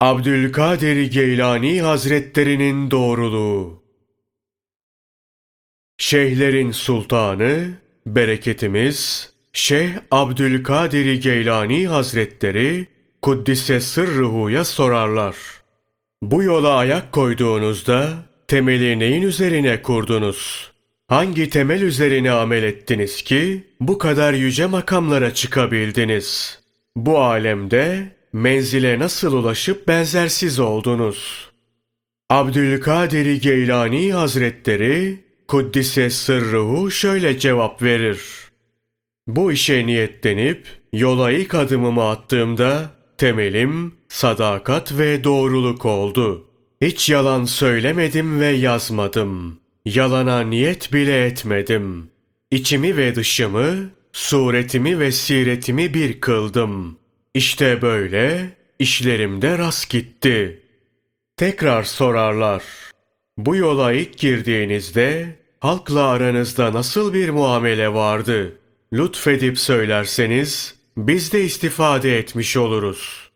Abdülkadir Geylani Hazretlerinin doğruluğu. Şeyhlerin sultanı, bereketimiz, Şeyh Abdülkadir Geylani Hazretleri, Kuddise Sırrıhu'ya sorarlar. Bu yola ayak koyduğunuzda, temeli neyin üzerine kurdunuz? Hangi temel üzerine amel ettiniz ki, bu kadar yüce makamlara çıkabildiniz? Bu alemde, menzile nasıl ulaşıp benzersiz oldunuz? Abdülkadir Geylani Hazretleri Kuddise sırruhu şöyle cevap verir. Bu işe niyetlenip yola ilk adımımı attığımda temelim sadakat ve doğruluk oldu. Hiç yalan söylemedim ve yazmadım. Yalana niyet bile etmedim. İçimi ve dışımı, suretimi ve siretimi bir kıldım. İşte böyle işlerimde rast gitti. Tekrar sorarlar. Bu yola ilk girdiğinizde halkla aranızda nasıl bir muamele vardı? Lütfedip söylerseniz biz de istifade etmiş oluruz.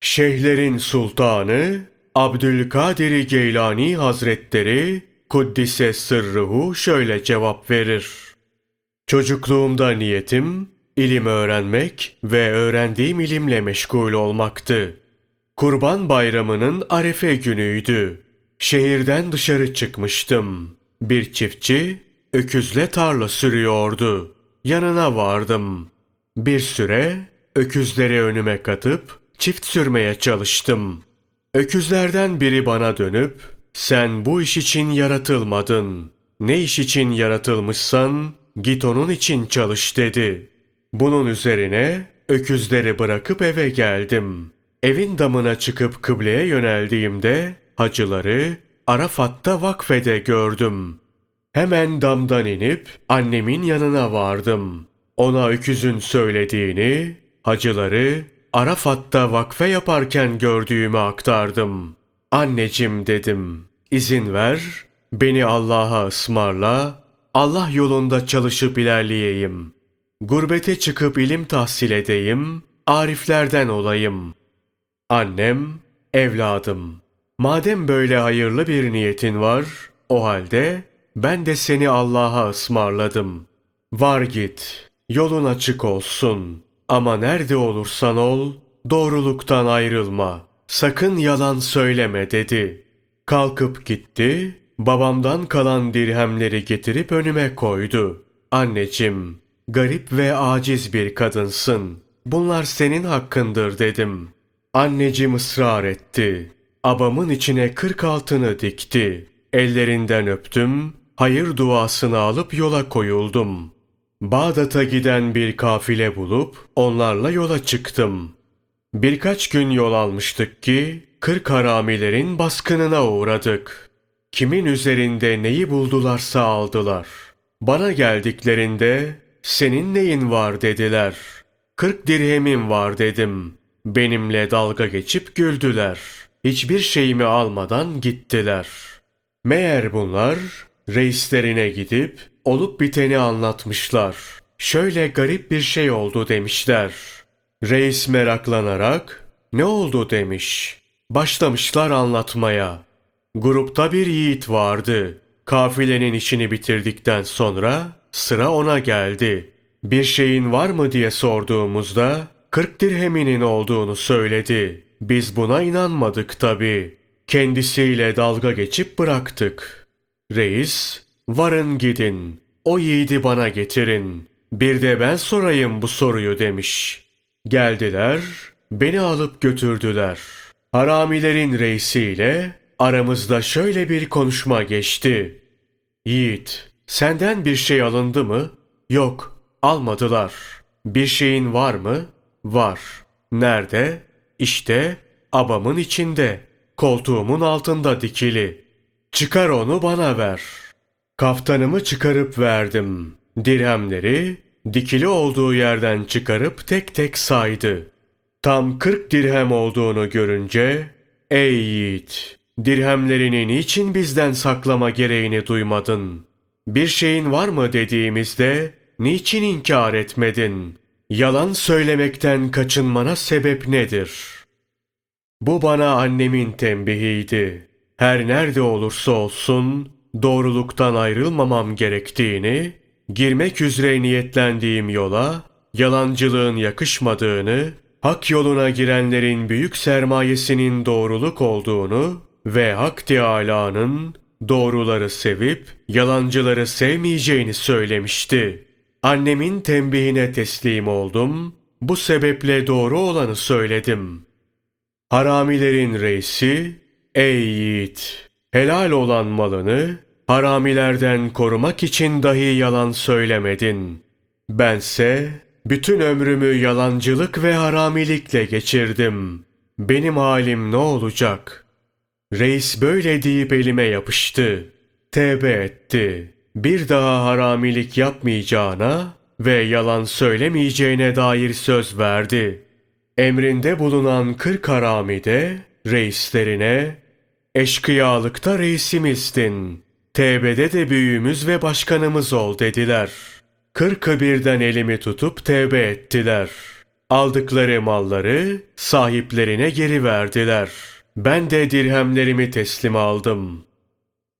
Şeyhlerin sultanı Abdülkadir Geylani Hazretleri Kuddise Sırrıhu şöyle cevap verir. Çocukluğumda niyetim ilim öğrenmek ve öğrendiğim ilimle meşgul olmaktı. Kurban Bayramı'nın arefe günüydü. Şehirden dışarı çıkmıştım. Bir çiftçi öküzle tarla sürüyordu. Yanına vardım. Bir süre öküzleri önüme katıp çift sürmeye çalıştım. Öküzlerden biri bana dönüp sen bu iş için yaratılmadın. Ne iş için yaratılmışsan git onun için çalış dedi. Bunun üzerine öküzleri bırakıp eve geldim. Evin damına çıkıp kıbleye yöneldiğimde hacıları Arafat'ta vakfede gördüm. Hemen damdan inip annemin yanına vardım. Ona öküzün söylediğini, hacıları Arafat'ta vakfe yaparken gördüğümü aktardım. Anneciğim dedim, izin ver, beni Allah'a ısmarla, Allah yolunda çalışıp ilerleyeyim. Gurbete çıkıp ilim tahsil edeyim, ariflerden olayım. Annem, evladım, madem böyle hayırlı bir niyetin var, o halde ben de seni Allah'a ısmarladım. Var git, yolun açık olsun. Ama nerede olursan ol, doğruluktan ayrılma. Sakın yalan söyleme dedi. Kalkıp gitti, babamdan kalan dirhemleri getirip önüme koydu. Anneciğim, garip ve aciz bir kadınsın. Bunlar senin hakkındır dedim. Anneciğim ısrar etti. Abamın içine kırk altını dikti. Ellerinden öptüm, hayır duasını alıp yola koyuldum. Bağdat'a giden bir kafile bulup onlarla yola çıktım. Birkaç gün yol almıştık ki kırk haramilerin baskınına uğradık. Kimin üzerinde neyi buldularsa aldılar. Bana geldiklerinde senin neyin var dediler. Kırk dirhemim var dedim. Benimle dalga geçip güldüler. Hiçbir şeyimi almadan gittiler. Meğer bunlar reislerine gidip olup biteni anlatmışlar. Şöyle garip bir şey oldu demişler. Reis meraklanarak ne oldu demiş. Başlamışlar anlatmaya. Grupta bir yiğit vardı. Kafilenin işini bitirdikten sonra sıra ona geldi. Bir şeyin var mı diye sorduğumuzda 40 dirheminin olduğunu söyledi. Biz buna inanmadık tabi. Kendisiyle dalga geçip bıraktık. Reis, varın gidin, o yiğidi bana getirin. Bir de ben sorayım bu soruyu demiş. Geldiler, beni alıp götürdüler. Haramilerin reisiyle aramızda şöyle bir konuşma geçti. Yiğit, senden bir şey alındı mı? Yok, almadılar. Bir şeyin var mı? Var. Nerede? İşte abamın içinde, koltuğumun altında dikili. Çıkar onu bana ver. Kaftanımı çıkarıp verdim. Dirhemleri dikili olduğu yerden çıkarıp tek tek saydı. Tam kırk dirhem olduğunu görünce, ''Ey yiğit, dirhemlerini niçin bizden saklama gereğini duymadın? Bir şeyin var mı dediğimizde, niçin inkar etmedin? Yalan söylemekten kaçınmana sebep nedir?'' Bu bana annemin tembihiydi. Her nerede olursa olsun doğruluktan ayrılmamam gerektiğini, girmek üzere niyetlendiğim yola yalancılığın yakışmadığını, hak yoluna girenlerin büyük sermayesinin doğruluk olduğunu ve Hak Teâlâ'nın doğruları sevip yalancıları sevmeyeceğini söylemişti. Annemin tembihine teslim oldum. Bu sebeple doğru olanı söyledim. Haramilerin reisi, ey yiğit! Helal olan malını haramilerden korumak için dahi yalan söylemedin. Bense bütün ömrümü yalancılık ve haramilikle geçirdim. Benim halim ne olacak? Reis böyle deyip elime yapıştı. Tevbe etti. Bir daha haramilik yapmayacağına ve yalan söylemeyeceğine dair söz verdi. Emrinde bulunan kırk harami de reislerine eşkıyalıkta reisimizdin. Tevbede de büyüğümüz ve başkanımız ol dediler. Kırkı birden elimi tutup tevbe ettiler. Aldıkları malları sahiplerine geri verdiler. Ben de dirhemlerimi teslim aldım.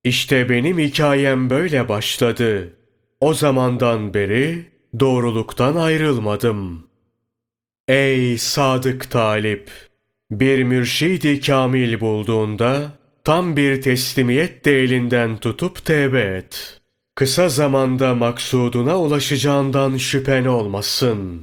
İşte benim hikayem böyle başladı. O zamandan beri doğruluktan ayrılmadım. Ey sadık talip! Bir mürşidi kamil bulduğunda tam bir teslimiyet de elinden tutup tevbe et. Kısa zamanda maksuduna ulaşacağından şüphen olmasın.